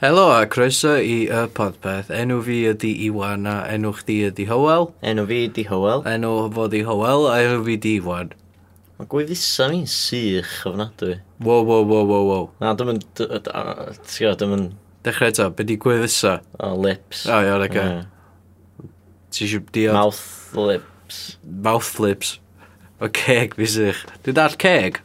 Helo a croeso i y podpeth. Enw fi ydi Iwan a enw chdi ydi Howell. Enw fi di Howell. Enw fo di Howell a enw fi di Iwan. Mae gweithisa mi'n sych ofnadwy. Wow, wow, wow, wow, wow. Na, dim yn... Tio, dim yn... Dechrau eto, be di gweithisa? O, lips. O, iawn, ac Ti eisiau diod? Mouth lips. Mouth lips. O, ceg fi sych. Dwi'n dall ceg.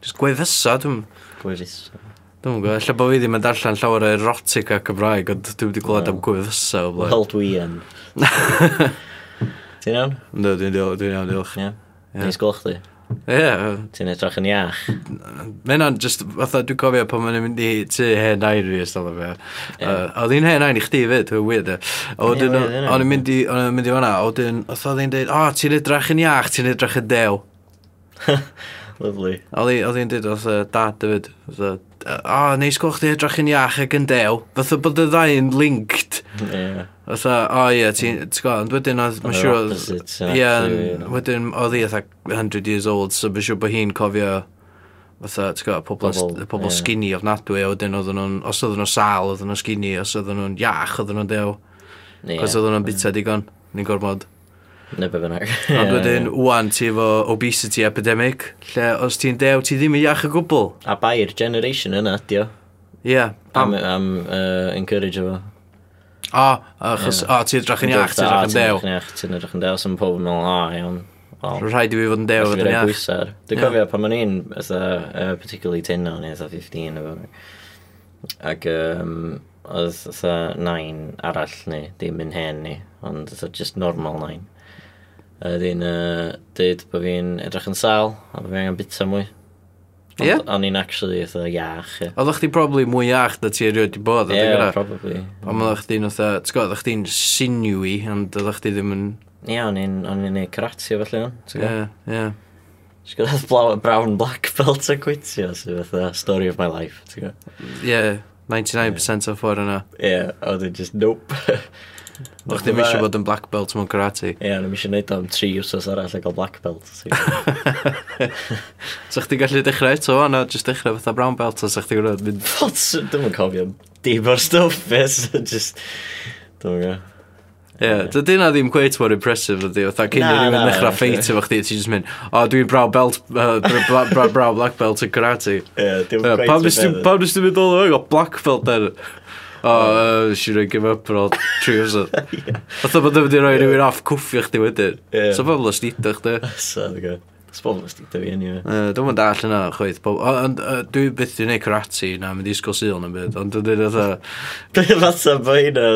Just gweithisa, dwi'n... Gweithisa. Dwi'n gwybod, lle bod fi ddim yn darllen llawer o erotic a Cymraeg, ond dwi wedi glod am gwy fysa o blaen. Wel, dwi yn. Ti'n iawn? No, dwi'n iawn, dwi'n iawn, diolch. Ie. Nes gwelch di? Ie. Ti'n edrych yn iach. Mae hynna'n just, fatha, dwi'n cofio pan mae'n mynd i tu hen air fi ystod o fe. Oedd hi'n hen air i chdi fyd, dwi'n weird e. O'n i'n mynd i fanna, oedd hi'n dweud, o, ti'n edrych yn iach, ti'n edrych yn dew. Lovely. Oedd hi'n dweud oedd dad David, o, o neis gwch chi edrych yn iach ac yn dew. Fatha bod y ddau yn linked. Yeah. Oedd o ie, ti'n gwybod, wedyn oedd, mae'n siŵr, ie, wedyn oedd hi oedd 100 years old, so mae'n siŵr bod hi'n cofio Fytha, ti'n gwybod, pobl, pobl, pobl yeah. skinny ofnadwy, a wedyn oedden nhw'n, os oedden nhw'n sal, oedden nhw'n skinny, os oedden nhw'n iach, oedden nhw'n dew. Yeah. Cos oedden nhw'n bita digon, ni'n gormod. Neu be bynnag. Ond wedyn, wwan, ti efo obesity epidemic, lle os ti'n dew, ti ddim yn iach y gwbl. A bai'r generation yna, dio. Ie. Yeah, am, am uh, encourage efo. O, achos, o, ti edrych yn iach, ti edrych yn dew. Ti'n edrych yn iach, ti edrych yn dew, sy'n pob yn meddwl, o, iawn. Rhaid i fi fod yn dew, fod yn iach. Dwi'n cofio pan ma'n un, particularly 10 o'n eitha 15 efo. Ac, um, oedd 9 arall ni, dim yn hen ni, ond oedd just normal 9. A ydy'n uh, dweud bod fi'n edrych yn sal, a bod fi angen bita mwy. Ie? Yeah? O'n i'n actually eitha iach. Yeah. Oeddech chdi probably mwy iach na ti erioed i bod. Ie, yeah, probably. Ond oeddech chdi'n otha, ti'n gwybod, oeddech chdi'n sinewy, ond oeddech chdi ddim yn... Ie, yeah, o'n i'n ei karate o felly o'n. Ie, ie. Ti'n gwybod, blaw brown black belt a quitio, sy'n fatha story of my life, ti'n gwybod? Ie, 99% yeah. o'r ffordd yna. Ie, yeah, oedd just nope. O'ch ddim eisiau bod yn black belt mewn karate. Ie, yeah, nhw'n eisiau gwneud am tri wsos arall a gael black belt. so chdi gallu dechrau eto o, na jyst dechrau fatha brown belt a sa'ch chdi gwrdd mynd... Fod, dwi'n yn cofio dim o'r stwff, beth, just... Dwi'n gwybod. Ie, yeah, dydy na ddim cweit mor impressive ydy, fatha cyn i rhywun ddechrau ffeit efo chdi, ti'n just mynd, o, dwi'n braw belt, uh, braw, black belt yn karate. Ie, yeah, dim cweit. Pam dwi'n mynd o, black belt der? o, uh, she don't give up ar ôl tri wrth. Oedd o'n mynd i roi rhywun off cwffio chdi wedyn. Yeah. So pobl o snido chdi. Sad, oce. Sbobl o snido fi anyway. Uh, Dwi'n mynd all yna, chweith. Dwi byth i'n neud karate na, mynd i sgol syl na byd. Ond dwi'n dweud oedd... Dwi'n fath o'n bod hynna,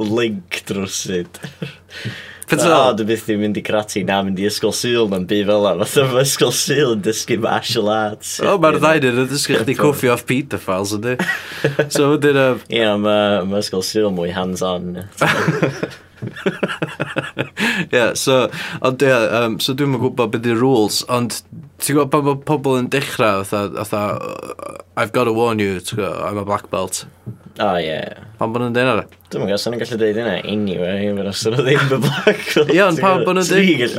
link drwysid. Beth O, dwi byth ddim mynd i crati na mynd i ysgol syl na'n byd fel ar. Fatha mae ysgol syl yn dysgu martial arts. O, mae'r ddain yn dysgu chdi cwffio off pedophiles, ydy. So, wedyn... Ie, mae ma ysgol syl mwy hands-on. yeah, so, ond yeah, um, so dwi'n gwybod beth ydy'r rules, ond ti'n gwybod pan mae pobl yn dechrau, fatha, I've got to warn you, ti'n gwybod, I'm a black belt. O, ie. Pan bod nhw'n dweud hwnna? Dwi'n meddwl, sa'n gallu dweud hynna anyway, fy'n os o'n ddim y black belt. Ie, ond pan bod nhw'n dweud...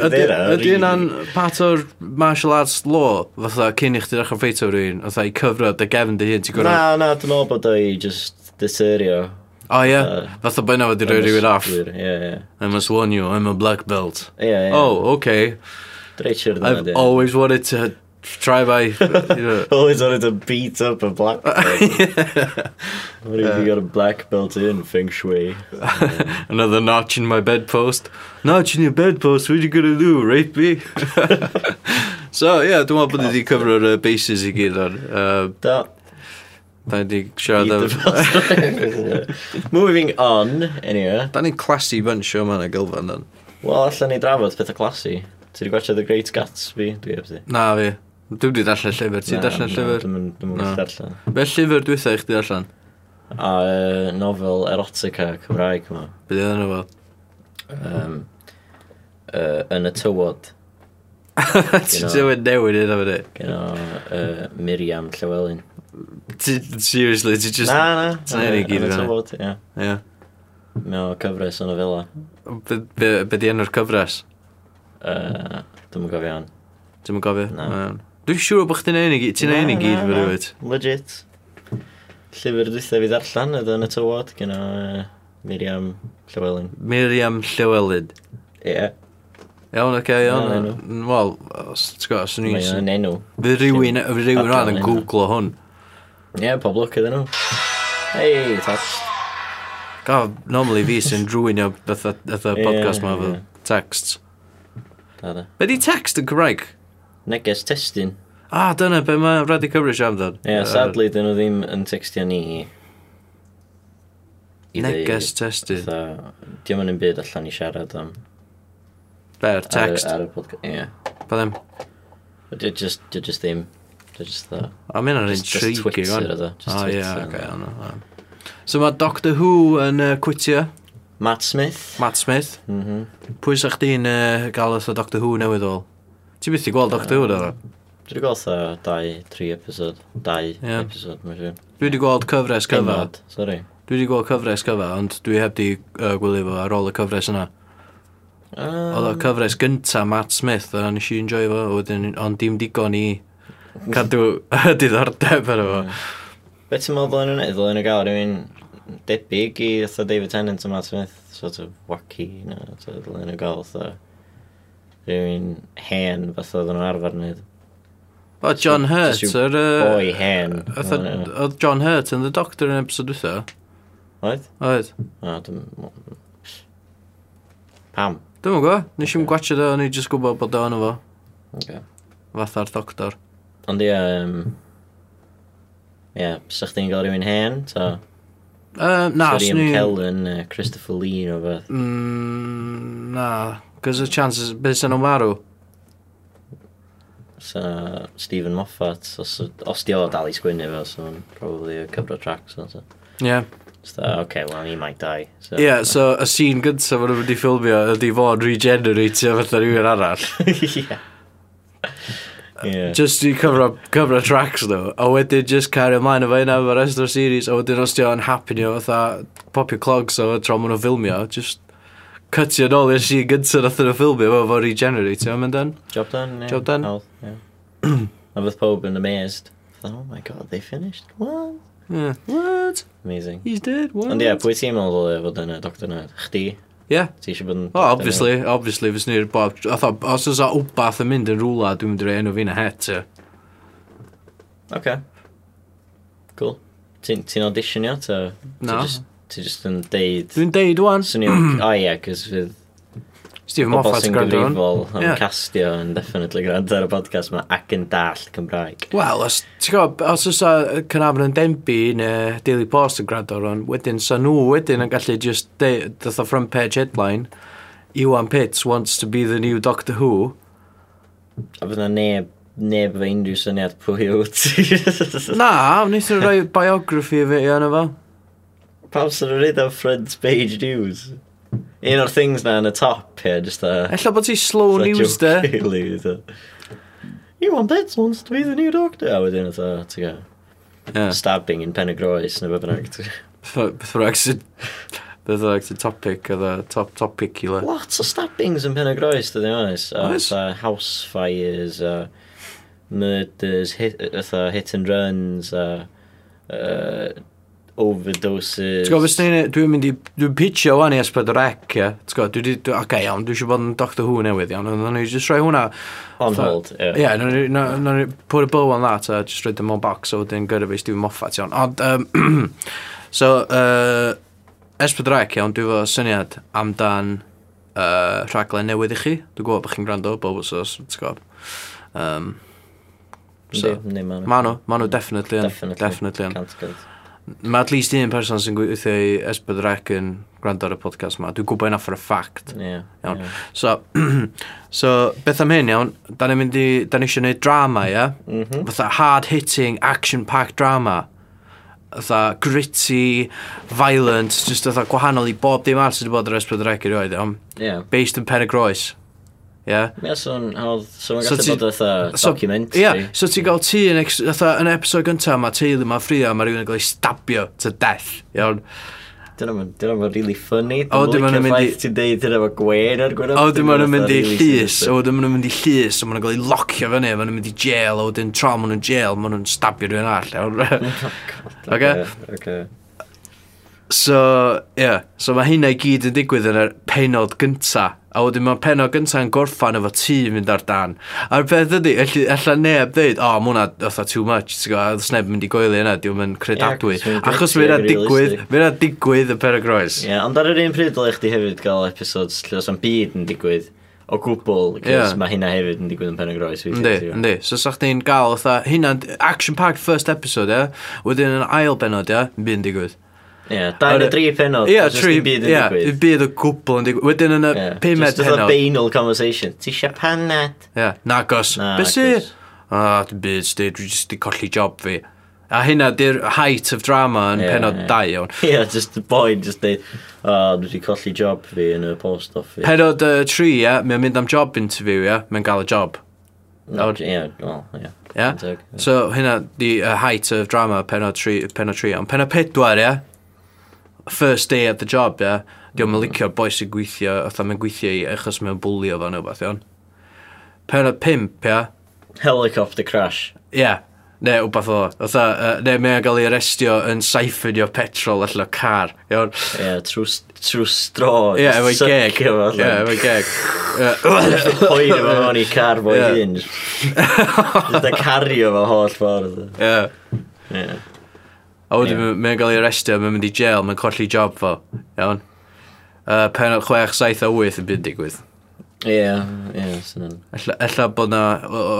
Ydy yna'n part o'r martial arts law, fatha cyn i chdi ddechrau ffeitio rhywun, fatha i cyfro dy gefn dy hun, ti'n gwrdd? Na, na, dwi'n meddwl bod o'i just dyserio. O, ie. Fatha bod yna wedi rhoi rhywun off. Ie, ie. I must warn you, I'm a black belt. Ie, ie. Oh, okay. I've always wanted to try by. You know. Always wanted to beat up a black belt. What if you got a black belt in feng shui? Another notch in my bedpost. Notch in your bedpost, what are you going to do, rape me? so, yeah, dwi'n meddwl bod ni wedi cyfro'r uh, bases i gyd o'n. Uh, da. Da ni siarad am... Moving on, anyway. Da ni'n classy bunch o man a gylfan, dan. Wel, allan ni drafod pethau classy. Ti wedi gwachio The Great Gatsby, dwi efo ti. Na, fi. Dwi wedi darllen llyfr, ti'n darllen llyfr? Dwi'n mynd darllen. Be llyfr dwi eithaf i chdi darllen? A uh, nofel erotica Cymraeg yma. Be ddi yna fo? Um, uh, yn y tywod. Ti'n dweud newid yna fo di? o uh, Miriam Llywelyn. Seriously, ti'n just... Na, na. Ti'n ei gyd. Yn y tywod, ie. Ie. Mae o cyfres yn y fila. Be di enw'r cyfres? Uh, Dwi'n gofio an. Dwi'n gofio? Na. Dwi'n siŵr bod chdi'n ei gyd, ti'n ei gyd fy rhywyd. Legit. Llyfr dwythaf i ddarllen oedd yn y tywod gyda uh, Miriam Llywelyn. Miriam Llywelyn. Ie. Yeah. Iawn, oce, okay, iawn. Wel, ti'n gwybod, swn i'n... Mae'n enw. Fy rhywun, fy rhywun rhan yn googlo hwn. Ie, yeah, pob lwc iddyn nhw. Hei, tax. Gaf, normally fi sy'n drwynio bethau podcast yeah, ma, yeah. texts. Da, da. Be di text yn Cymraeg? neges testyn. Ah, dyna be mae Radio Cymru siam ddod. Ie, yeah, sadly, dyn nhw ddim yn textio ni. i Neges testyn. fatha, Diolch yn byd allan i siarad am. Be'r ar y- text. Ar y podcast. Ie. Pa ddim. Dio just, dio just ddim. Dio just dda. A mynd ar Just- just intriguing Twitter ydo, just O ie, Twitter. oce, iawn, iawn. So mae Doctor Who yn uh, cwitio, Matt Smith. Matt Smith. Mhm. Pwy sa'ch di'n uh, gael oedd o Doctor Who newydd ôl? Ti byth i gweld o'ch diwr o? Dwi wedi gweld dda 2-3 episod. 2 yeah. episod, mae'n siŵr. Dwi wedi gweld cyfres cyfa. Sorry. Dwi wedi gweld cyfres cyfa, ond dwi heb di uh, gwylio fo ar ôl y cyfres yna. Um... Oedd y cyfres gynta Matt Smith, a nes i enjoy fo, wedyn, ond dim digon i cadw diddordeb ar efo. Be ti'n meddwl yn yna? Ddylen nhw gael rhywun debyg i David Tennant a Matt Smith, sort of wacky, no, ddylen nhw gael fatha rhywun hen fath oedd nhw'n arfer wneud. O, John Hurt, yr... Boi hen. E? Oedd John Hurt yn The Doctor yn episode wytho? Oedd? Oedd. O, dim... Pam? Dwi'n gwybod, nes i'n gwachio do, o'n i'n just gwybod bod o'n efo. Okay. Fatha'r doctor. Ond ie, um, ie, sa chdi'n gael rhywun hen, ta? Um, na, swn i... Liam Kellen, uh, Christopher Lee, o beth. Mm, na, Cos y chances, beth sy'n nhw'n marw? So, Stephen Moffat, os, os di o dal i sgwynnu fe, so mae'n probably couple cyfro tracks. So. Yeah. So, okay, well, he might die. So, yeah, so y scene gyntaf maen nhw wedi ffilmio ydi fod regeneratio fatha rhywun arall. yeah. Uh, yeah. Just i cyfro, cyfro tracks nhw, a wedyn just cario ymlaen o of yna fy rest o'r series, a wedyn os di o'n happy ni o fatha popio clogs o tro maen nhw'n ffilmio, just cutio nôl i'r sy'n gyntaf nath nhw ffilmio fo fo regeneratio. Mae'n done. Job done, yeah. Job done. Health, yeah. a fydd pob yn amazed. Oh my god, they finished? What? Yeah. What? Amazing. He's dead, what? Ond ie, pwy ti'n meddwl e fod yn y doctor Ned? Chdi? Yeah. Ti eisiau bod yn... Oh, obviously, nerd? obviously, fes ni'r bob... Os oes o wbath yn mynd yn rwla, dwi'n mynd i'r enw fi'n a het, so. Okay. Cool. Ti'n ti auditionio, ta? No. Just... Ti just yn deud... Dwi'n deud wan. Swn i'n... O ah, ie, cys fydd... Stephen Moffat yn gwrando hwn. Bobl sy'n yeah. castio yn definitely gwrando ar y podcast yma ac yn dall Cymraeg. Wel, os ti'n gwybod, os oes a Cynafon yn Denby neu Daily Post yn gwrando ar hwn, wedyn sa nhw wedyn yn gallu just ddoth o front page headline Iwan Pitts wants to be the new Doctor Who. A fydd na neb neb efo unrhyw syniad pwy yw ti. Na, wnaethon nhw rhoi biography fi yna fo. Pam sy'n rhaid o front page news? Un o'r things na yn y top, ie, yeah, just a... Ella bod ti slow news, da. Really, da. Iwan Bedlons, to be the new doctor. A wedyn, da, ti ga. Yeah. Stabbing in pen y groes, neu beth bynnag. Beth bynnag sy'n... Beth bynnag sy'n topic, oedd top topic i le. Lots o stabbings yn pen y groes, dydyn nhw'n oes. Oes. House fires, uh, murders, hit, uh, hit and runs, uh, uh, overdoses. T'w gwybod, fes ni'n... Dwi'n mynd i... Dwi'n pitcho wan i Esbyd o'r ec, ia. T'w gwybod, dwi wedi... Ok, iawn, dwi eisiau bod yn Doctor Who newydd, iawn. Ond nhw'n just rhoi hwnna... On hold, ie. Ie, nhw'n nhw'n put a bow on that, a just rhoi dim o'n box, a wedyn gyrra fi Stephen Moffat, iawn. Ond, um, so, uh, Esbyd o'r ec, iawn, dwi fo syniad amdan uh, rhaglen newydd i chi. Dwi'n gwybod bod chi'n gwrando bob wsos, t'w gwybod. Um, so, Di, ma nhw. Ma nhw, definitely yn. Definitely. Definitely yn. Mae at least un person sy'n gweithio i Esbyd Rec yn gwrando ar y podcast yma. Dwi'n gwybod yna for a fact. Yeah, iawn. Yeah. So, so, beth am hyn iawn, da ni'n mynd i, da ni eisiau gwneud drama, ia? Yeah? Mm -hmm. Fatha hard-hitting, action-packed drama. Fatha gritty, violent, just fatha gwahanol i bob dim arall sydd wedi bod ar Esbyd Rec i roed, iawn? Yeah. Based yn Perig Roes. Yeah. Ie, yeah, so'n hawdd, so so'n gallu so bod eitha so, document. Ie, so ti'n gael ti yn, yn episod gyntaf, mae teulu mae ffrio, mae rhywun yn cael ei stabio to death. Iawn. Dyna mae'n really funny. O, dyma nhw'n mynd i... Ti'n deud dyna mae gwer ar gwirionedd. O, dyma nhw'n mynd i llys. O, dyma nhw'n mynd i llys. O, maen nhw'n cael ei locio fyny. Maen nhw'n mynd i jail. O, dyn tra maen nhw'n jail. Maen nhw'n stabio rhywun all. Oce? Oce. So, ie. Yeah. So mae hynna i gyd yn digwydd yn y penod gyntaf A wedyn mae'r penod gyntaf'n gorffan efo tŷ mynd ar dan. A'r peth ydy, ella neb dweud, o, oh, mwna, hwnna too much, ti'n gwybod, oedd sneb mynd i goelio yna, diw'n mynd credadwy. Yeah, Achos fe yna digwydd, fe yna digwydd y per y groes. Ie, yeah, ond ar yr un pryd dylech chdi hefyd gael episodes lle os am byd yn digwydd o gwbl, yeah. mae hynna hefyd yn digwydd yn pen y groes. Yndi, yndi. So sa'ch chdi'n gael, hynna, action-packed first episode, ie? Yeah? Wedyn yn ail benod, ie? Yeah? Byd yn digwydd. Ie, dau neu dri penod. Ie, tri. byd yn digwydd. Ie, byd o gwbl yn digwydd. Wedyn yn y pumed penod. Just a banal conversation. Ti eisiau paned? Ie, nagos. Na, Be si? A, dim byd, dwi just di colli job fi. A hynna di'r height of drama yn yeah, penod 2 dau iawn. Ie, yeah, just the boy just dweud, o, oh, dwi wedi colli job fi yn y post office. Penod uh, tri, ie, yeah, mae'n mynd am job interview, ie, yeah, mae'n gael y job. No, ie, yeah, well, ie. Yeah. Yeah? So hynna di uh, height of drama penod tri, penod tri, ond Penod pedwar, ie, yeah, first day at the job, ia, diolch yn mm. licio boi sy'n gweithio, oedd mae'n gweithio i achos mae'n bwlio fan neu beth, iawn. Penod pimp, ia. Helicopter crash. Ie, yeah. neu wbeth o. Oedd uh, neu mae'n gael ei arestio yn saiffinio petrol allan o car, iawn. Ie, yeah, trwy, trwy stro. Ie, yeah, efo'i geg. Ie, efo'i geg. Poen efo hwn i car fo'i hun. Dwi'n cario fo holl ffordd. Ie. Ie. A wedyn yeah. mae'n gael ei arrestio, mae'n mynd i jail, mae'n colli job fo. Iawn. Uh, pen penod 6, 7 a 8 yn byd digwydd. Ie, yeah, ie, yeah, sy'n Ella, ella bod na,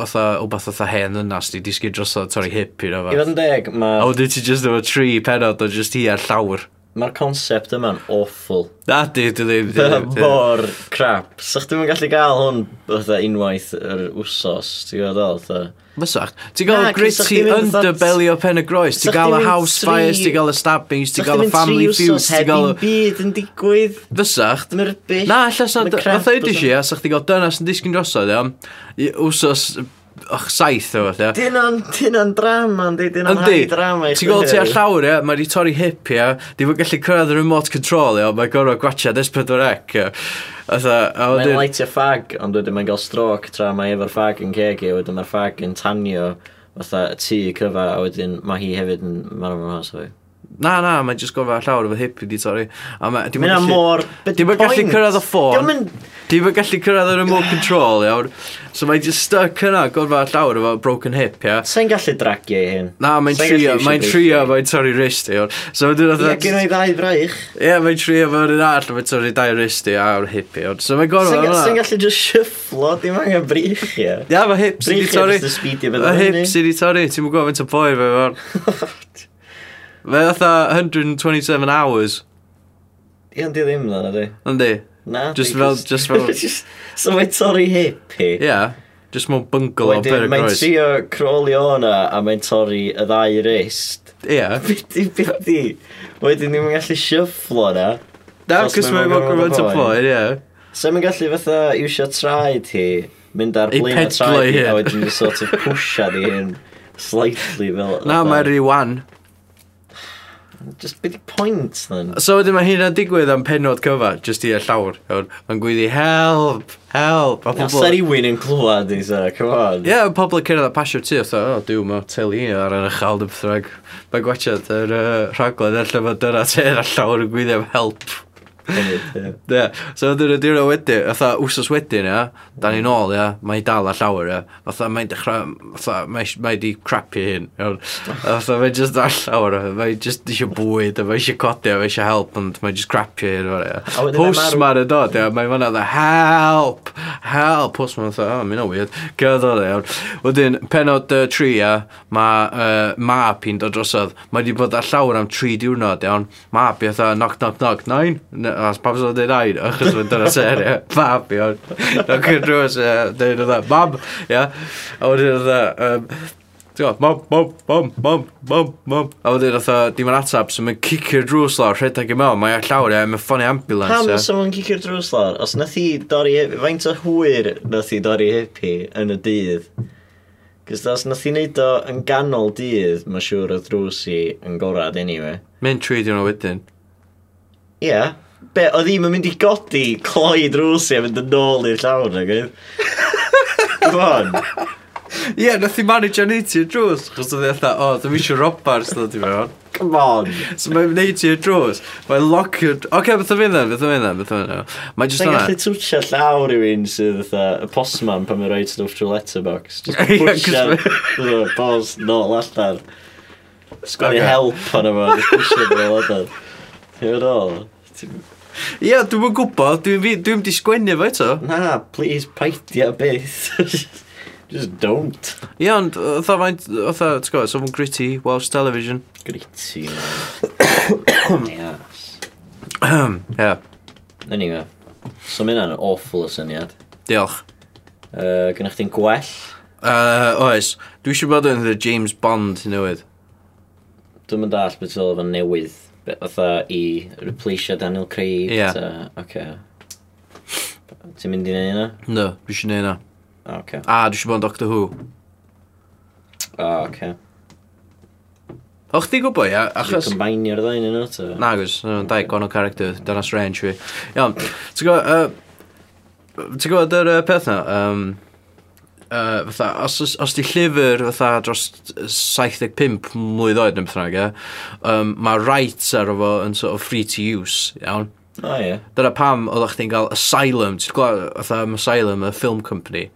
otha, wbeth otha hen yna, di disgyn drosodd torri hip i'r ofa. I fod yn deg, mae... A wedyn ti just efo tri penod o just hi ar llawr. Mae'r concept yma'n awful. Na, di, di, di. di. Mor crap. Sa'ch ddim yn gallu gael hwn fatha unwaith yr wsos, ti'n gwybod ddol? Mysach. Ti'n gael gritty underbelly o pen y groes, ti'n gael y house fires, ti'n gael y stabbings, ti'n gael y family feuds, ti'n gael y... byd yn digwydd. Fysach. Mae'r bys. Na, allas na, fatha ydy si, a sa'ch ti'n gael dynas yn disgyn drosodd, iawn. Wsos och, saith o fath, ia. Dyna'n dyna'n drama, ynddi, dyna'n high drama i. Ti'n gweld ti ar llawr, ia, mae di torri hip, ia, di fod gallu cyrraedd y remote control, ia, mae'n gorau gwachad S4C, ia. Mae'n lightio ffag, ond wedyn mae'n gael stroke tra mae efo'r ffag yn ceg i, wedyn mae'r ffag yn tanio, fatha, tŷ cyfa, a wedyn mae hi hefyd yn marw mewn hos o fi. Na, na, mae'n just gofio llawer o fy hip i di, sori. Mae'n mor... Dim yn gallu cyrraedd y ffôn. Dim yn gallu cyrraedd y remote control, iawn. So mae'n just stuck yna, gofio llawr efo broken hip, ia. Sa'n gallu dragio i hyn? Na, mae'n trio, mae'n trio, mae'n torri wrist, iawn. So mae'n dod oedd... Ie, gen i ddau braich. Ie, mae'n trio, fo'r un all, mae'n torri dau wrist i a'r hip, iawn. So mae'n gorfod yna. Sa'n gallu just shufflo, dim angen brich, ia. Ia, mae hip sy'n di torri. Mae hip sy'n di torri, ti'n mwyn gofyn to boi, fe, Fe fatha 127 hours. Ie, ond di ddim dda, na di. Ond di. Na, just fel... Just fel... just, so mae torri hip hi. Ie. Yeah. Just mewn bungalow Wedyn, per y groes. Mae'n trio crolio o'na a mae'n torri y ddau rist. Ie. Yeah. Byddi, byddi. Wedyn ni'n gallu shufflo na. Na, cos mae'n mynd gymaint o poen, ie. So mae'n gallu fatha iwsio traed hi, mynd ar blin o traed hi, a wedyn sort of pwysio di hyn slightly fel... Na, mae'n rhi wan. Just bit point, then. So wedyn mae hynna'n digwydd am penod cyfa, just i y llawr. Iawn, Mae'n gwyddi, help, help. A Os pobl... da rywun yn clywed i sa, come on. Ie, yeah, pobl yn cyrraedd y pasio ti, oedd o, oh, diw, mae teli ar yr ychal dy bethau. Mae gwachod yr uh, rhaglen, allai fod dyna te ar llawr yn gwyddi am help yeah. So dyn nhw diwrnod wedyn, fatha wsos wedyn, ia, da ni'n ôl, ia, mae'n dal a llawer, ia, fatha mae'n dechrau, fatha, mae di crapu hyn, iawn, fatha mae'n just dal llawer, mae'n just eisiau bwyd, mae'n eisiau codi, mae'n eisiau help, ond mae'n just crapu hyn, ia. Hws ma'n y dod, ia, mae'n fanna dda, help, help, hws ma'n dda, oh, mi'n o weird, gyda dda, iawn. Wedyn, penod uh, tri, ia, mae uh, map i'n dod drosodd, mae di bod ar llawer am tri diwrnod, iawn, map, i ia, knock, knock, knock, nine, os pam sy'n dweud nain, achos mae'n dyna ser, ia, mam, ia, na'n cynnwys, ia, dweud yna, mam, ia, a wedyn yna, Mom, mom, mom, mom, mom, mom. A wedyn oedd dim yn atab, so mae'n cicio'r drws lawr, rhedeg i mewn, mae'n llawr e, mae'n ffoni ambulance. Pam nes o'n cicio'r drws lawr? Os nath i dorri, faint o hwyr nath i dorri hippie yn y dydd? Cys os nath i wneud o yn ganol dydd, mae siŵr o drws i yn gorad anyway. Mynd tri diwrnod wedyn. Ie. Yeah. Be, oedd ddim yn mynd i godi cloi drws i a mynd yn ôl i'r llawn ag oedd. Come on. Ie, yeah, nath i manage a neud ti'r drws, chos oedd eitha, o, dwi'n eisiau robbars ddod i mewn. Come on. So mae'n neud ti'r drws, mae'n lock. Oce, okay, beth o'n fynd then, beth o'n fynd then, beth o'n fynd Mae'n just yna. gallu twtio llawr i fi'n sydd eitha, y postman pan mae'n rhaid stwff trwy letterbox. Just pwysio, post, nôl allan. Sgwani help ond just pwysio nôl allan. Ti'n Ie, dwi'n gwybod, dwi'n dwi, dwi di sgwennu fo eto. Na, please, paidia byth. Just don't. Ie, ond, otha faint, oedd ti'n gwybod, someone gritty, Welsh television. Gritty, man. Yes. Ie. Anyway, so mae hynna'n awful o syniad. Diolch. Uh, Gynna chdi'n gwell? Uh, oes, dwi eisiau bod yn the James Bond newydd. Dwi'n mynd all beth oedd efo newydd fatha i replaceio Daniel Craig. Ie. Yeah. Okay. Ti'n mynd i neud yna? No, dwi eisiau neud yna. Okay. A, dwi eisiau bod yn Doctor Who. O, oh, okay. O, chdi gwybod, ia? Achos... Dwi'n combinio'r ddain yno, ta? Na, gwrs, no, dau gwahanol character, dyna strange fi. Iawn, ti'n gwybod, uh, ti'n gwybod yr uh, peth na, um, uh, fatha, os, os, os di llyfr fatha dros 75 mlynedd oed neu beth bynnag, um, mae rights ar efo yn sort of free to use, iawn. O, oh, ie. Yeah. Dyna pam oeddech chdi'n cael Asylum, ti'n gwybod, fatha Asylum, y film company.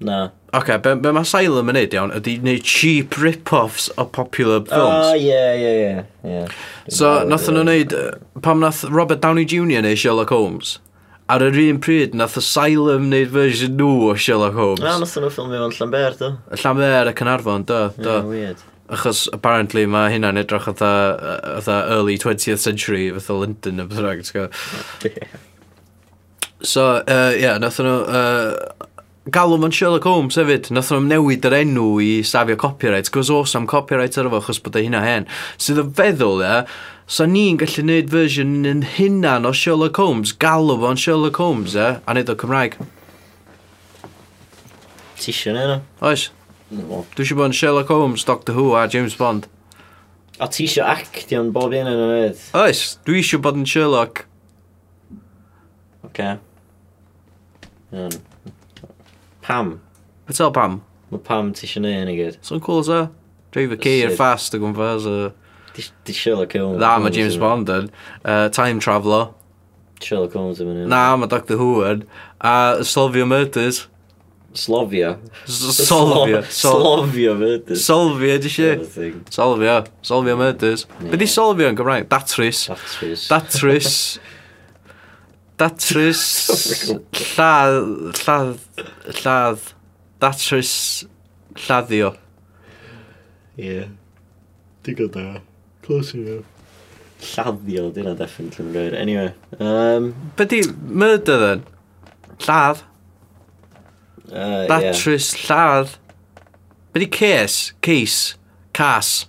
Na. Oce, okay, be, be mae Asylum yn neud iawn ydy neud cheap rip-offs o popular films. O, ie, ie, ie. So, nath nhw'n neud, pam nath Robert Downey Jr. neu Sherlock Holmes? ar yr un pryd, nath Asylum wneud version nhw o Sherlock Holmes. Na, nath nhw ffilmio fo'n Llanber, do. Llanber y Cynarfon, do. do. Yeah, weird. Achos, apparently, mae hynna'n edrych fatha early 20th century, fatha London, y beth rhaid, ti'n So, uh, yeah, nath nhw... Uh, galw mewn Sherlock Holmes hefyd. Nath nhw'n newid yr enw i safio copyright, gos os am copyright ar efo, achos bod e hynna hen. Sydd so, yn feddwl, ie, yeah, So ni'n gallu gwneud fersiwn yn hynna'n o Sherlock Holmes, galw fo'n Sherlock Holmes, e, a wneud o Cymraeg. Ti eisiau neu no? Oes. No. Dwi eisiau bod yn Sherlock Holmes, Doctor Who a James Bond. A ti eisiau actio'n bob un yn y fydd? Oes, dwi eisiau bod yn Sherlock. Oce. Okay. Pam. Betel pam? Mae pam ti eisiau neud hyn i gyd. So'n cool, so. Drive a ceir fast o gwmpas, Uh, Di Sherlock Holmes. Na, mae James Bond yn. Uh, time Traveller. Sherlock Holmes yn mynd. Na, mae Doctor Who yn. A Solvia Murders. Slovia. Solvia. Slovia Murders. Solvia, di si. Solvia. Solvia Murders. Be di Solvia yn Gymraeg? Datrys. Datrys. Datrys. Datrys. Lladd. Lladd. Lladd. Datrys. Lladdio. Ie. Yeah. Digon da plus i. Lladdio, di na definitely yn rhaid. Anyway. Um, Be di murder then? Lladd? Uh, Datrys, yeah. lladd? Be di case? Case? Cas?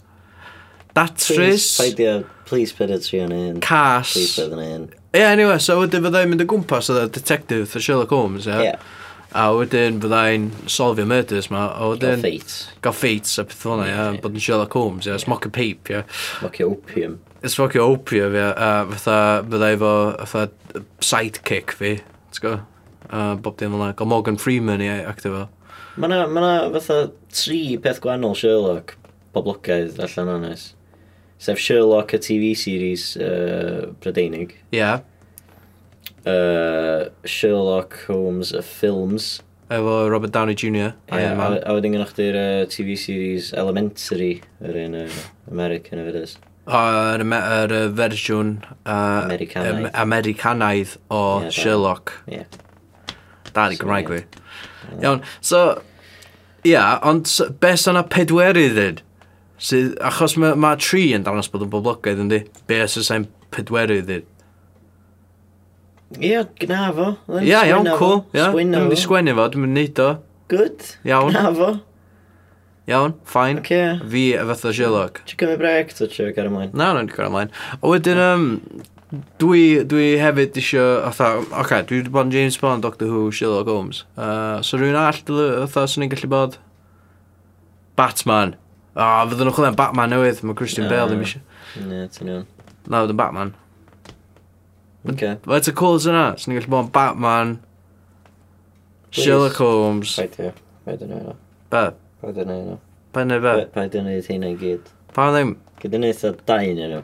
Datrys? Please, please put it through yn un. Cas? Please put it yn un. Ie, yeah, anyway, so wedyn fyddai'n mynd o gwmpas oedd y detective, the Sherlock Holmes, ie? Yeah? yeah. A wedyn byddai'n solfio murders ma, a wedyn... Gael ffeit. Gael ffeit a peth hwnna, ia, bod yn Sherlock Holmes, ia, a peep, ia. Smocio opium. Smocio opium, ia, a fatha, byddai fo, fatha, sidekick fi, ti'n go? A bob dim yna, gael Morgan Freeman, ia, actio fo. Mae na, ma na fatha tri peth gwannol Sherlock poblogaidd allan o'n nes. Sef Sherlock, y TV series uh, Brydeinig. Ia. Yeah uh, Sherlock Holmes y Films. Efo Robert Downey Jr. Yeah, a, a wedyn gynnwch chi'r uh, TV series Elementary, yr un uh, American of it is. Yr er, er, fersiwn uh, Americanaidd. Americanaidd o yeah, Sherlock. Yeah. Da ni Gymraeg fi. Iawn, so... Ia, yeah, ond be sy'n yna pedwerydd yn? Sydd, achos mae ma tri yn dangos bod yn boblogaidd yndi? Be sy'n sain pedwerydd yn? Ia, gna fo. Ia, iawn, cool. Ia, dwi'n mynd i sgwennu fo, dwi'n mynd i neud o. Good. Iawn. Gna fo. Iawn, fine. Okay. Fi y fatha Sherlock. Ti'n cymryd brec, ti'n siarad gair ymlaen? Na, na'n gair ymlaen. O wedyn, um, dwi, dwi hefyd isio, fatha, oce, okay, dwi wedi bod yn James Bond, Doctor Who, Sherlock Holmes. Uh, so rhywun all, fatha, swn i'n gallu bod? Batman. O, oh, fydden nhw'n chwilio'n Batman newydd, mae Christian Bale ddim eisiau. Ne, ti'n iawn. Na, fydden Batman. Okay. Faint o cools yna? Swn ni'n gallu bod yn Batman, Please. Sherlock Holmes... Paid i, paid i'n neud. Be? Paid yn ei o. Paid i'n neud be? Paid i'n neud hynna i gyd. Pa ddim? Gyd yn ei o dau yn nhw.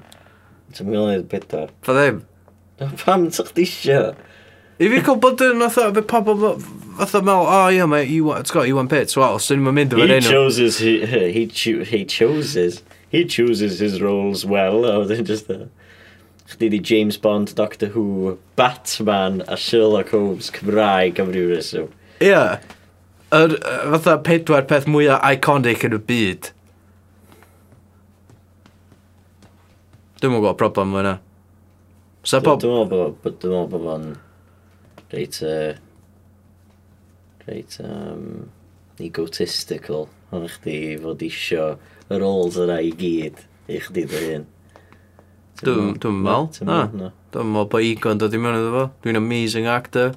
Ti'n mynd i'n bedwar. Pa ddim? Pam ti'n chdi isio? I fi cael bod yn fatha, fe pobl fatha mel, o ie, mae e Iwan, ti'n gwybod, Iwan e Pitts, wel, sy'n ni'n mynd efo'r enw. He chooses, he, he, cho he chooses, he chooses his roles well, a wedyn just that. Uh, Chdi di James Bond, Doctor Who, Batman a Sherlock Holmes Cymraeg am ryw reswm. Ie. Yeah. Yr fatha pedwar peth mwyaf iconic yn y byd. Dwi'n mwyn gweld problem fo yna. Sa pob... Dwi'n meddwl bod fo'n reit... reit... Um, egotistical. Ond chdi fod isio y roles yna i gyd i chdi dy hun. Dwi'n meddwl. Dwi'n meddwl bod Egon dod i mewn iddo fo. Dwi'n amazing actor.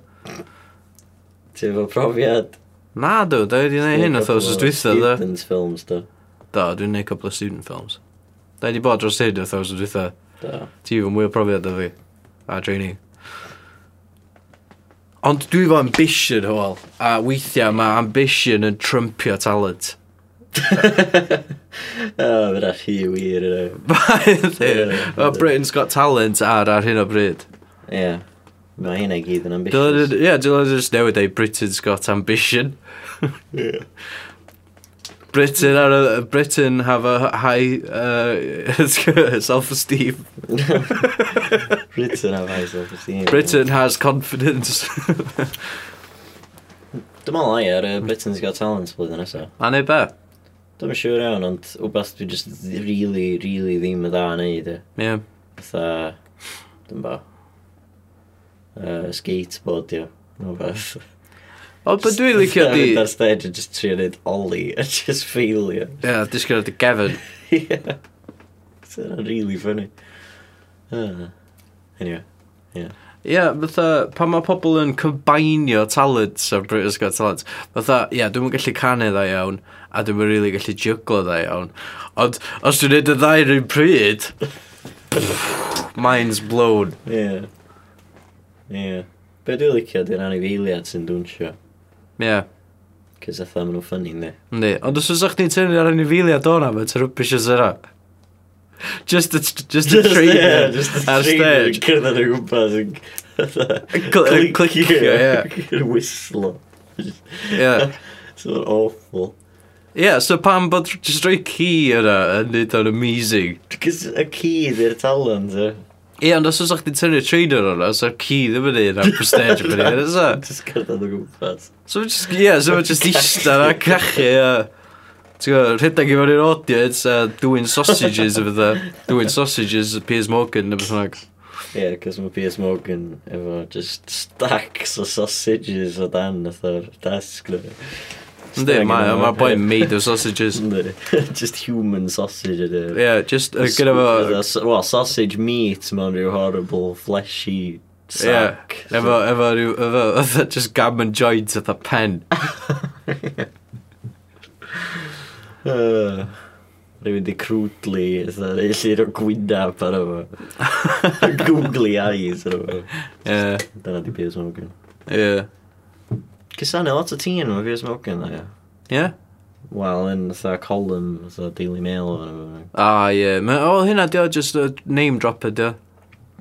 Ti'n efo profiad? Na, dwi. Da wedi gwneud hyn o thos dwytha, da. Student films, da. Da, dwi'n gwneud couple of student films. Da wedi bod dros hyn o thos dwytha. Da. Ti efo mwy o profiad o fi. A training. Ond dwi efo ambition, hwyl. A weithiau mae ambition yn trympio talent. o, fydda rhi wir yna. Mae Britain's Got Talent ar ar hyn o bryd. Ie. Yeah. Mae hynna i gyd yn ambitious. Ie, yeah, dwi'n just newid ei Britain's Got Ambition. Britain ar a, Britain have a high uh, self-esteem. Britain have high self-esteem. Britain has confidence. Dyma lai ar uh, Britain's Got Talent blwyddyn nesaf. A neu be? Dwi'n siŵr iawn, ond wbeth dwi just really, really ddim yn dda yn neud. E. Ie. Yeah. Fytha, dwi'n ba, uh, skateboard, ie. No. O, but dwi'n licio di... Dwi'n stage and just trio neud ollie a just failure. Ie, yeah, disgwyl di Gavin. Ie. Dyna'n really funny. Uh, anyway, ie. Ie, yeah, fatha, pan mae pobl yn combinio talents a British Got Talent, fatha, ie, yeah, dwi'n gallu canu dda iawn. Ie a dwi'n mynd really gallu jyglo dda iawn. Ond os dwi'n neud y ddau rhywun pryd, mind's blown. Ie. Yeah. Ie. Yeah. Be dwi'n licio di'r anifeiliad sy'n dwnsio. Ie. Yeah. Cys atha maen nhw'n ffynnu, ne? Ne. Ond os oes chdi'n tynnu ar anifeiliad o'na, mae'n terwbys o zera. Just a, just a trainer. Yeah, just a trainer. Ar stage. Cyrddad o gwmpas yn... Clicio, ie. Yn wislo. Yeah. So awful. Ie, so pam bod just rhoi key yna yn nid o'n amazing? Cys y ci di'r talent, e. Ie, ond os oes chdi'n tynnu'r trainer o'na, so'r key ddim yn un am prestige yn un, ys e? Just cyrraedd o gwmpas. So fe just, ie, so fe just eista na cachu, ie. Ti'n gwybod, rhedeg i fewn i'r audience a dwi'n sausages o fydda. Dwi'n sausages a Piers Morgan neu beth bynnag. Ie, yeah, cos mae Piers Morgan efo just stacks o sausages o dan o'r desg. Ynddi, mae ma boi made of sausages. just human sausage ydy. Yeah, just uh, gyda fo... Well, sausage meat mewn rhyw horrible fleshy sack. Yeah, efo, efo rhyw... Efo, just gammon joints at the pen. uh, Rwy'n di crwdli, llir o gwynaf ar efo. Googly eyes ar efo. Yeah. Dyna di beth sy'n o'n gwneud. Yeah. Cysanu lot o tîn yma fi smoking dda, ia. Ie? Wel, yn fatha column, fatha Daily Mail o fan A, ie. Ma- O, hynna di o, just a name dropper di o.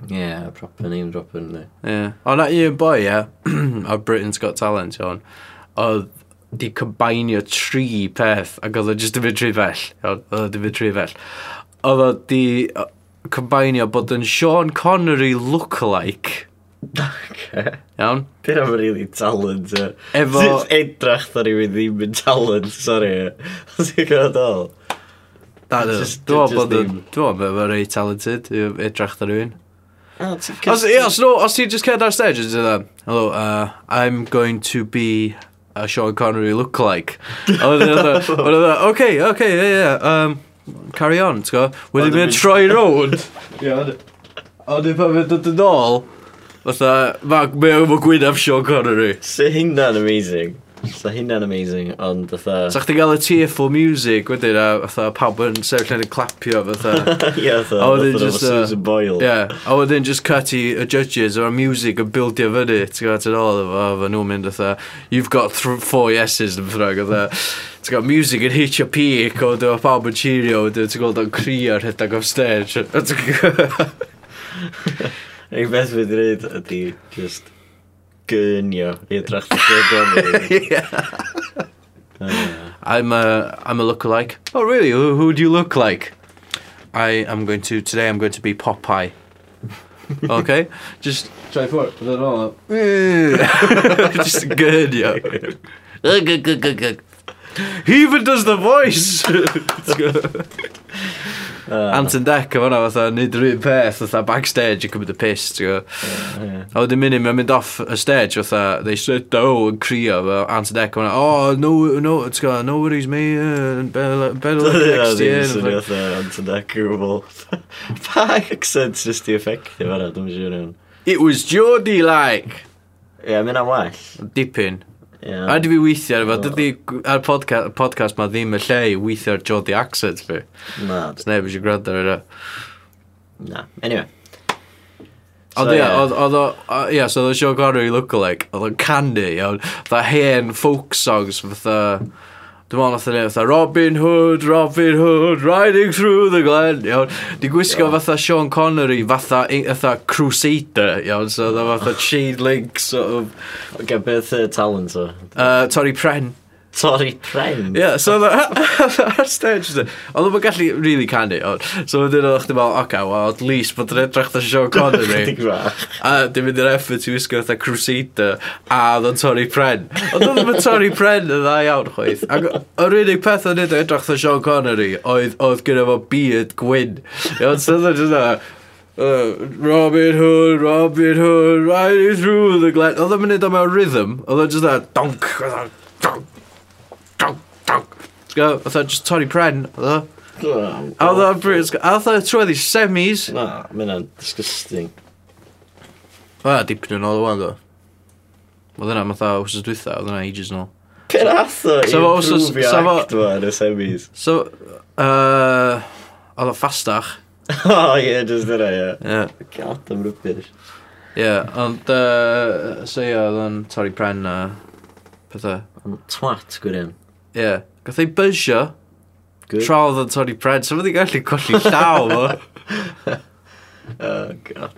Yeah, proper name dropper yn. Ie. O, na un boi, ie, o Britain's Got Talent, iawn, oedd di combinio tri peth, ac oedd o just yn mynd tri fell. Iawn, Oedd o di mynd tri fell. Oedd o di combinio bod yn Sean Connery look-alike Okay. Iawn? Dyna mae'n really talent. Uh. Efo... Sut edrach da rhywun ddim yn talent, sorry. Os i'n gwybod ôl. Da, dwi'n meddwl bod yn... Dwi'n meddwl bod yn rei talented, edrach da rhywun. Os, yeah, os, no, os ti'n just cedd ar stage, ti'n dda, hello, uh, I'm going to be a Sean Connery lookalike. Ond e- dda, e, okay, okay, yeah, yeah, um, carry on, ti'n go. Wedyn e mynd troi round. Ond dda, pan fydd dod yn ôl, Fatha, mae o'n gwynaf Sean Connery. Se hynna'n amazing. Se hynna'n amazing, ond fatha... Sa chdi gael y tearful music wedyn a fatha pawb yn sefyll yn y clapio fatha. Ie, fatha. A wedyn just... Uh, Susan Boyle. Ie, a wedyn just cut i y judges o'r music yn bildio fyny. Ti'n gwybod, ti'n ôl efo, efo nhw'n mynd fatha, you've got four yeses yn ffrag, fatha. Ti'n gwybod, music yn hitio peak, o dyma pawb yn cheerio, ti'n gweld o'n crio rhedeg off stage. A ti'n gwbod- Ei beth fydd i wneud ydy just gynio i drach dy lle I'm a, I'm a lookalike. Oh, really? Who, who do you look like? I am going to, today I'm going to be Popeye. okay? Just try for it. Put it all up. Just good, yo. Good, good, good, good, good. He even does the voice. Uh, Anton Deck o fanna fatha, nid yr un peth, fatha backstage yn cymryd y piss, ti'n gwybod. A wedyn munud, mae'n mynd off y stage, fatha, they said, do, yn crio, fel Anton Deck o fanna, oh, no, no, ti'n gwybod, no worries me, uh, better better luck next year. Dwi'n swnio fatha Anton Deck o bobl. Pa accent just i effeithio fanna, dwi'n siŵr iawn. It was Jody like. Ie, yeah, mynd am well. Dipyn. Yeah. A wedi fi weithio ar efo, dydy ar podcast, podcast ma ddim y lle i weithio ar Jodie Accent fi. Na. Os neb eisiau gwrando ar yna. Na, anyway. Ond ia, oedd o, ia, so oedd o Sean Connery look-alike, oedd o'n canu, iawn, dda hen folk songs, fatha... Uh, Dwi'n meddwl nath o'n neud Robin Hood, Robin Hood, riding through the glen, iawn. Di gwisgo yeah. fatha Sean Connery, fatha, fatha Crusader, iawn, so dda fatha chain link, sort of... Ge beth uh, talent o? Uh, Torri Pren torri pren. Ie, yeah, so ar stage, ond ddim gallu really canu, ond so wedyn oedd chdi fel, oca, well, at least bod yn edrych da Sean Connery. a dim mynd i'r effort i wisgo fatha Crusader, a oedd o'n torri pren. Ond oedd ddim yn torri pren yn dda iawn, chweith. Ac yr unig peth o'n edrych da Sean Connery oedd, oedd gyda fo beard gwyn. Ond so oedd o'n Uh, Robin Hood, Robin Hood, riding through the glen. Oedd o'n mynd o mewn rhythm, oedd o'n just that donk, donk, gwybod, fatha just torri pren, oedd o. A oedd o'n bryd, a oedd o'n trwedd i semis. Na, mynd hynna'n disgusting. Oedd o'n dipyn yn ôl o wan, do. Oedd yna, fatha, wrth dwytha, oedd yna ages yn ôl. Pen atho i improve act ma yn y semis. So, uh, oedd o fastach. Oh, o, ie, just yna, ie. Yeah. God, am rybys. Ie, ond, uh, so ie, oedd o'n torri pren a pethau. Ond twat, gwirion. Ie. Gath ei bysio. Tra oedd yn torri pred. So fyddi gallu colli llaw fo. oh, god.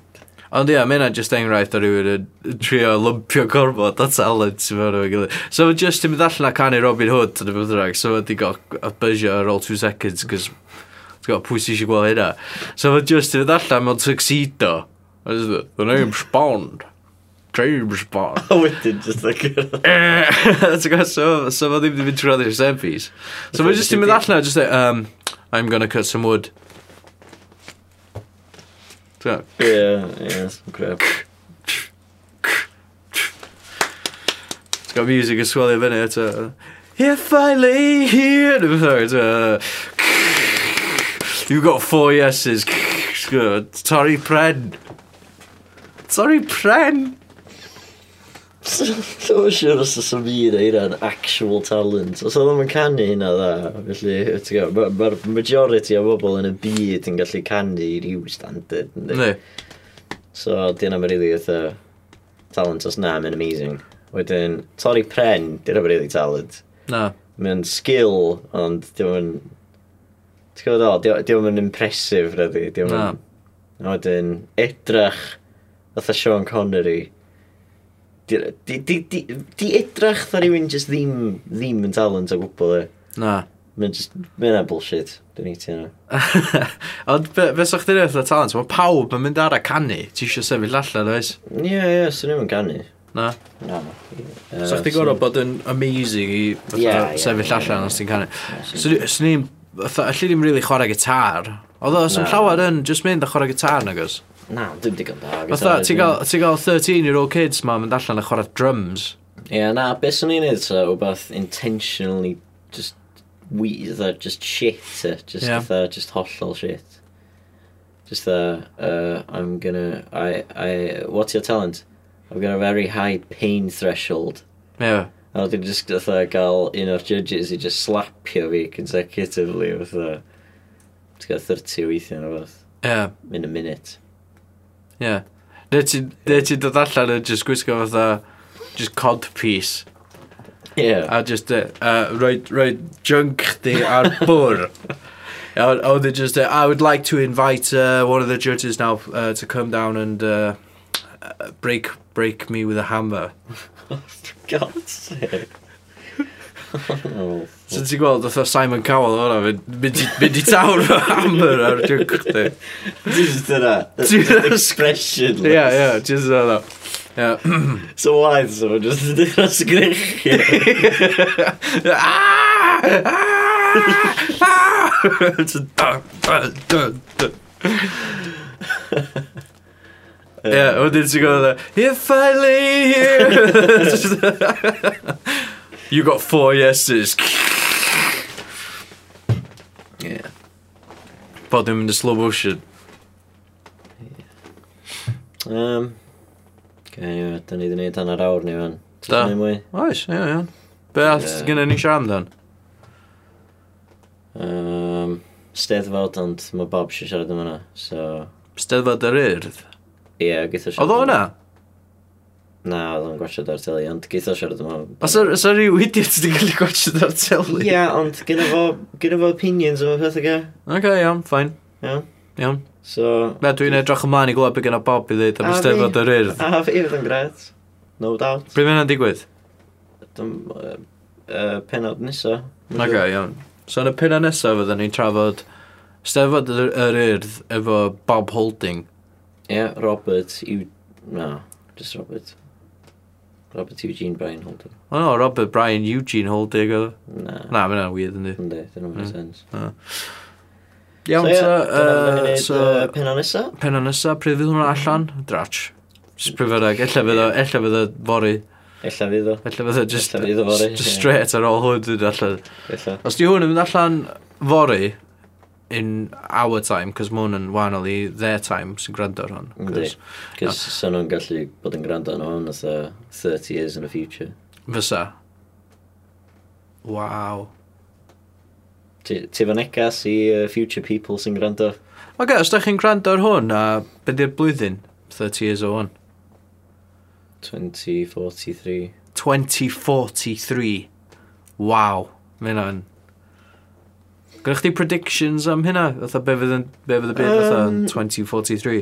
Ond ie, yeah, mae yna just enghraifft o rhywun yn trio lympio gorfod o talent sy'n mewn o'r gilydd. So mae just yn mynd allan a canu Robin Hood yn y bydd bydrag, so mae di a bysio ar ôl two seconds, cos ti'n gwybod pwy sy'n eisiau gweld hynna. So mae just yn mynd allan mewn tuxedo. The name's Bond. Trädgårdsbarn. Och did just like... That's eh, got some, some of them have been to other selfies. Eh, so we're just doing that now, just like, um, I'm gonna cut some wood. Yeah, yeah, some crap. It's got music as well, in it? Uh, if I lay here... I'm sorry, it's. Uh, You've got four yeses. Sorry, Pren. Sorry, Pren. Dwi'n siŵr os oes fi na hynna'n actual talent. Os oedd yn canu hynna dda, felly, mae'r ma majority o bobl yn y byd yn gallu canu i ryw standard. Ne. So, di yna mae'n rili eitha talent os na, mae'n amazing. Wedyn, torri pren, di yna mae'n rili talent. Na. Mae'n skill, ond di o'n... Ti'n gwybod o, di o'n impressive, rydw i. Di o'n... Wedyn, edrach, fatha Sean Connery Di, di, di, di edrach dda rhywun just ddim, ddim yn talent o gwbl e. Na. Mae'n just, mae'n a bullshit. Dwi'n ei ti yna. Ond be, be sa'ch chi'n edrych talent? Mae pawb yn mynd ar a canu. Ti eisiau sefyll allan, oes? Ie, yeah, ie, yeah, sy'n ni'n canu. Na? Na. Uh, Sa'ch ti'n gorfod bod yn amazing i yeah, sefyll yeah, allan yeah, os ti'n canu. Sy'n Swn ni'n... Alli ddim really chwarae gitar. Oedd o, o'n llawer yn just mynd a chwarae gitar nag oes? na, dwi'n digon da. Fatha, ti'n gael 13-year-old kids ma, mynd allan a chwarae drums. Ie, yeah, na, beth sy'n ni'n neud, so, wbeth intentionally, just, we, the, just shit, just, yeah. the, just hollol shit. Just the, uh, I'm gonna, I, I, what's your talent? I've got a very high pain threshold. Yeah. A wedyn just fatha gael un o'r judges i just slapio fi consecutively fatha. Ti'n gael 30 weithiau neu fath. Yeah. In a minute. Yeah. Neu ti'n ti dod allan yn just gwisgo fatha, just cod piece. Yeah. A just, uh, e, roi, roi junk di ar bwr. Iawn, oedd yn just, uh, e, I would like to invite uh, one of the judges now uh, to come down and uh, uh break, break me with a hammer. For God's sake. oh. So ti'n gweld oedd Simon Cowell o'na mynd i tawr o hammer ar jwc chdi. Just yna. Expression. Ia, ia, just yna. So waith, so just yn dechrau sgrichu. Ie, wedyn ti'n gweld If I lay here... You got four yeses. Yeah. Bod yn mynd y slow motion. Um, Gan anyway, i, da ni wedi gwneud hanner awr ni fan. Da. Oes, ie, ie. Be all yeah. gynnu ni siarad amdan? Um, steddfod, ond mae Bob eisiau siarad am hwnna, so... Steddfod yr urdd? Ie, yeah, gyda siarad. Oedd o hwnna? Na, oedd o'n gwachod ar teli, ond geith o siarad yma. Os o'r rhyw idiot wedi cael ei gwachod ar teli? Ie, yeah, ond gyda fo, gyda fo opinions yma peth aga. E. Ok, iawn, ffain. Iawn. Iawn. So... Na, dwi'n edrych ymlaen i glwb i gyda Bob i ddweud am ysteddfod yr urdd. A fi, fydd yn gret. No doubt. Pryd mynd yn digwydd? Dym, uh, uh, penod nesaf. Ok, iawn. So yn y penod nesaf fydden ni'n trafod Steddfod yr urdd efo Bob Holding. Ie, yeah, Robert yw... No, just Robert. Robert Eugene Bryan Holder. O no, Robert Brian Eugene Holder. Go. Na. Na, mae'n weird yn di. Ynddi, dyn nhw'n mm. sens. Ah. Iawn, ta. Uh, so, penna nesa. Penna nesa, pryd fydd hwnna allan? Drach. Sprifarag, ella fydd o, ella fydd o fory. Ella fydd o. Ella fydd o, just, just straight ar ôl hwn dwi'n allan. Os di hwn yn mynd allan fory, in our time, cos mae hwn yn wahanol i their time sy'n gwrando ar hwn. Cos no. sy'n nhw'n gallu bod yn gwrando ar hwn 30 years in the future. Fysa. Waw. Ti fo negas i uh, future people sy'n gwrando? Mae gael, os da chi'n gwrando ar hwn, a beth blwyddyn 30 years o hwn? 2043. 2043. Waw. Mae hynna'n Gwneud chdi predictions am hynna? Fytha be fydd yn- be fydd y byd fatha yn Um, 2043?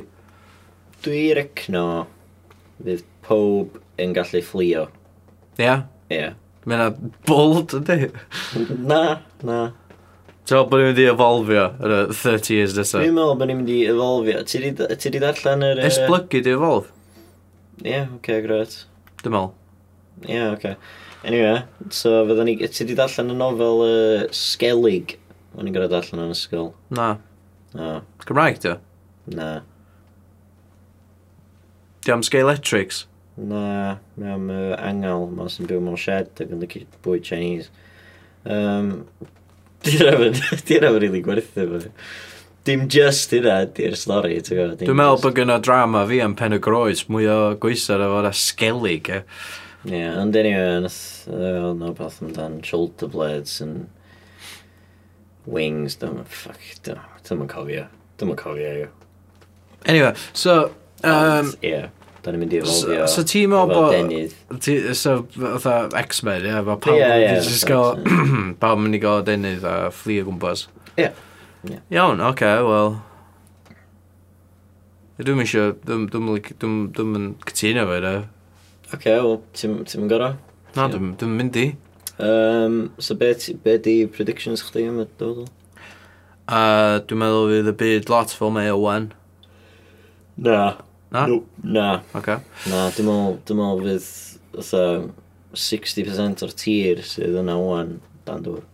Dwi recno fydd pob yn gallu fflio. Ia? Yeah? Ie. Mae yna bold ydy. Na, na. Ti'n meddwl bod ni'n mynd i evolfio yn y 30 years Dwi'n meddwl bod ni'n mynd i evolfio. Ti 'di d- ti di darllen yr... yy, Esblygu di evolf, Ie, yeah, oce, okay, gret. dwi'n meddwl. Ie, yeah, oce. Okay. Anyway, so fydda ni... Ti di darllen y nofel uh, Skellig O'n i'n gorau allan yn ysgol. Na. Na. Cymraeg, ti? Na. Di am Scalectrics? Na, mae am uh, angel, ma sy'n byw mewn shed ac yn lygu bwyd Chinese. Um, Di'n efo'n rili gwerthu fo. Dim just hynna, di'r stori, ti'n gwybod. Dwi'n meddwl bod gyna drama fi am pen y groes, mwy o gweithio'r efo'r asgelig, e. Ie, yeah, ond anyway, nath, uh, no beth amdan shoulder blades and Wings, dwi'n ffuck, yn cofio. dim yn cofio, yw. Anyway, so... Um, Ond, yeah. Da ni'n mynd i efoldio. So, so ti'n meddwl bod... Ti, so, fatha X-Men, ie, yeah, mae pawb yeah, yeah, just gael... pawb yn mynd i gael denydd a fflu o gwmpas. Ie. Yeah. Iawn, oce, okay, wel... Dwi'n eisiau... Dwi'n dwi'n cytuno fe, da. Oce, wel, ti'n mynd gorau? Na, dwi'n mynd i. Um, so be, be di predictions chdi am y dyfodol? A dwi'n meddwl fydd y byd lot fel mae Owen. Na. Na? No. Na. Okay. Na, dwi'n meddwl, dwi'n meddwl fydd otha 60% o'r tir sydd yna Owen dan dŵr.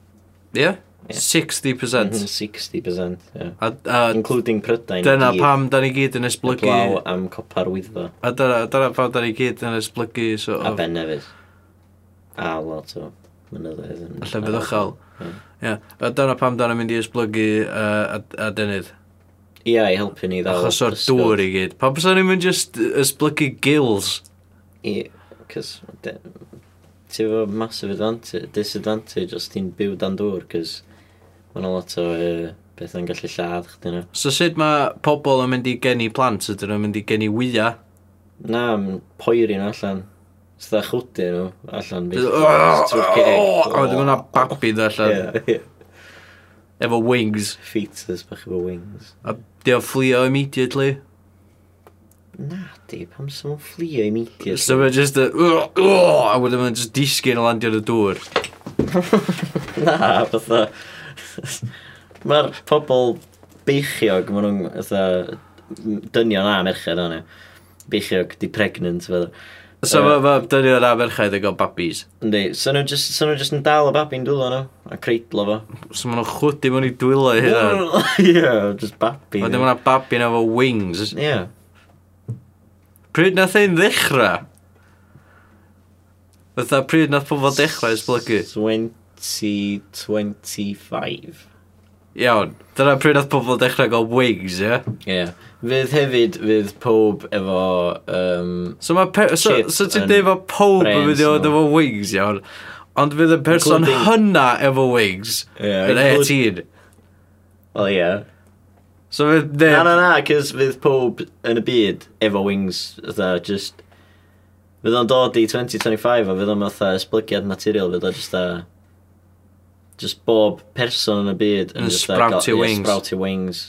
Ie? Yeah? Yeah. 60%? 60%, yeah. A, a, Including Prydain. Dyna pam da ni gyd yn esblygu... Heblaw am copa'r wyddo. A dyna, dyna pam da ni gyd yn esblygu... So, a Benefydd. A lot o Mynyddoedd. Y llefydd ychel. Ie. A dyna pam dan yn mynd i esblygu uh, a, a dynydd. Ia, i helpu ni ddal. Achos o'r dŵr i gyd. Pam bys ni'n mynd just esblygu gills? Ia, cys... Ti efo massive advantage, disadvantage os ti'n byw dan dŵr, cys mae'n lot o uh, beth yn gallu lladd chdi nhw. So sut mae pobl yn mynd i geni plant, ydyn nhw'n mynd i geni wyia? Na, poeri nhw allan. Os da chwdi nhw, allan byd. O, wedi hwnna babi allan. Efo wings. Fetus, bach efo wings. A di o fflio immediately? Na, di, pam sy'n mwyn fflio immediately? So mae'n just a... Oh, a wedyn mae'n just disgyn o landio ar y dŵr. Na, fatha... Mae'r pobl beichiog, maen nhw'n fatha... Dynion a merched o'n e. Beichiog, di pregnant, fatha. So mae ma, dynion a merchaid yn gael babis. Yndi, so nhw'n just, so nhw just yn dal y babi'n dwylo nhw, a creidlo fo. So maen nhw'n chwdi mewn i dwylo i hynna. Ie, just babi. Mae dyma babin efo wings. Ie. Yeah. Pryd nath ein ddechrau? Fytha pryd nath pobl dechrau esblygu? 2025. Iawn, dyna pryd nath pobl dechrau gael wings, ie? Yeah? Ie. Yeah. Fydd hefyd, fydd pob efo... Um, so mae... So, so ti'n dweud efo pob yn fydd oedd efo wigs, iawn. Ond fydd y person Including... hynna efo wigs yeah, yn include... 18. Wel, ie. Yeah. So fydd... De... Na, na, na, cys fydd pob yn y byd efo wings, dda, just... Fydd o'n dod i 2025 a fydd o'n fatha esblygiad naturiol, fydd o'n just a... Just bob person yn y byd yn just sprouty wings. Yeah, sprouty wings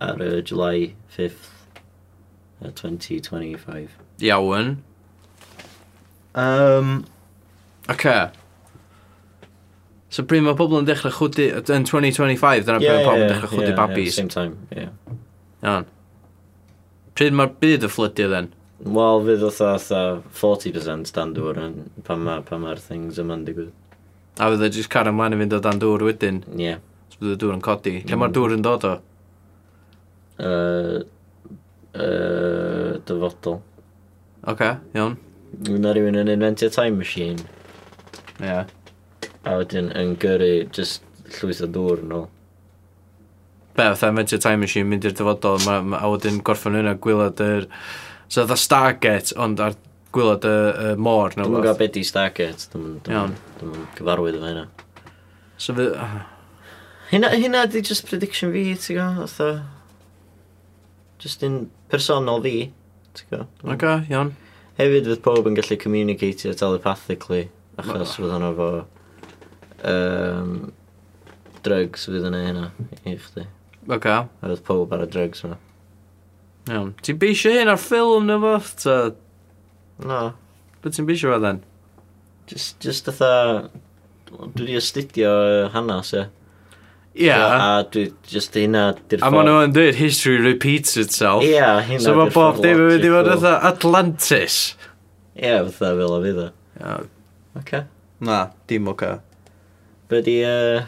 ar y July 5th, 2025. Iawn. Um, okay. So pryd mae pobl yn dechrau chwdu, yn 2025, dyna yeah, pryd mae pobl yn dechrau chwdu yeah, babis. Yeah, same time, ie. Yeah. Iawn. Pryd mae'r byd y fflydio then? Wel, fydd oedd oedd 40% dan dŵr pan mae'r ma things yma'n digwydd. A fydd e jyst car ymlaen i fynd o dan dŵr wedyn? Ie. Yeah. So bydd y dŵr yn codi. Mm. Lle mae'r dŵr yn dod o? uh, uh, dyfodol. Oce, okay, iawn. Na rhywun yn inventio time machine. Ie. Yeah. A wedyn yn gyrru just llwyth o dŵr yn ôl. Be, fatha inventio time machine, mynd i'r dyfodol, ma, ma, a wedyn gorffan yna gwylod yr... So, fatha Stargate, ond ar gwylod y, y môr. Dwi'n gwybod beth i Stargate, dwi'n gyfarwydd efo hynna. So, fydd... Hynna, hynna di just prediction fi, ti'n gwybod? Just un personol fi. Oce, okay, iawn. Hefyd fydd pob yn gallu communicatio telepathically, achos fydd hwnna fo um, drugs fydd yna hynna i chdi. Ok. A fydd pob ar y drugs yna. Iawn. Ti'n beisio hyn ar ffilm na fo? Ta... No. Beth ti'n beisio fo then? Just, just atha... Dwi wedi astudio hanes, ie. Yeah. Yeah. A dwi just hynna... A maen nhw yn dweud, history repeats itself. Ie, yeah, hynna. So mae bob dim yn mynd i fod fatha Atlantis. Ie, yeah, fatha fel o fydd o. Oce. Na, dim oce. Be di, uh,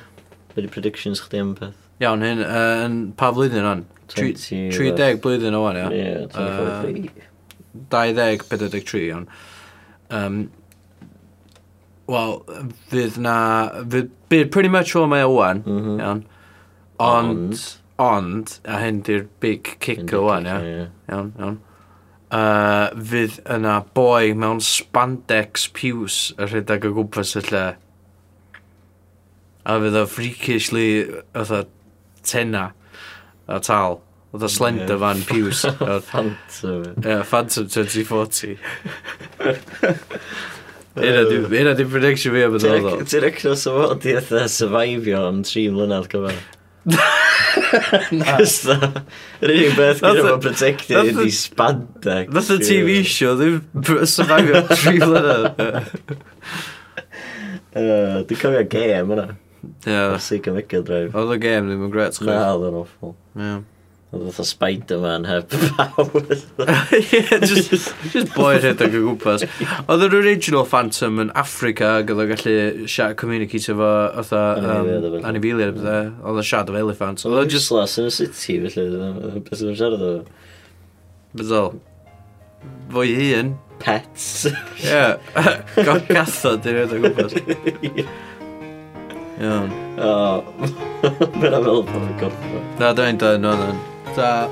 be di predictions chdi am beth? Iawn, hyn, uh, yn pa flwyddyn o'n? 30 blwyddyn o'n, ia. Ie, 24. 20, 23, iawn. Um, Wel, fydd na... Fydd, bydd pretty much fel mae o wan, mm -hmm. iawn. Ond, ond, ond a hyn di'r big kick o wan, iawn, yeah. iawn, iawn. Uh, fydd yna boi mewn spandex piws y rhedeg o gwmpas y lle. A fydd o freakishly, oedd tenna, a tal. Oedd o slender fan piws. Phantom. Ie, Phantom 2040. Hynna di prediction fi am y dod o. Ti'n recno sa fo, di eitha survivio am tri mlynedd gyfer. Cys da, yr unig beth gyda fo protected ydi spandex. Nath y TV show ddim survivio tri mlynedd. Dwi'n cofio game yna. Ie. Seek a Mega Drive. Oedd y game ddim yn gret. Na, oedd yn awful. Ie. Yeah. Oedd fatha Spider-Man heb powers. Ie, just, just boi rhedeg o gwmpas. Oedd yr original Phantom yn Africa ac oedd o'n gallu siarad communicate efo otha um, anifiliad. Oedd o'n siarad efo elephant. Oedd o'n just... Slas yn y city felly, beth oedd o'n siarad efo. Byddol. Fwy hun. Pets. Ie. God cathod i rhedeg o gwmpas. Iawn. O, mae'n meddwl bod yn gorfod. Na, dwi'n dweud, no, no. 在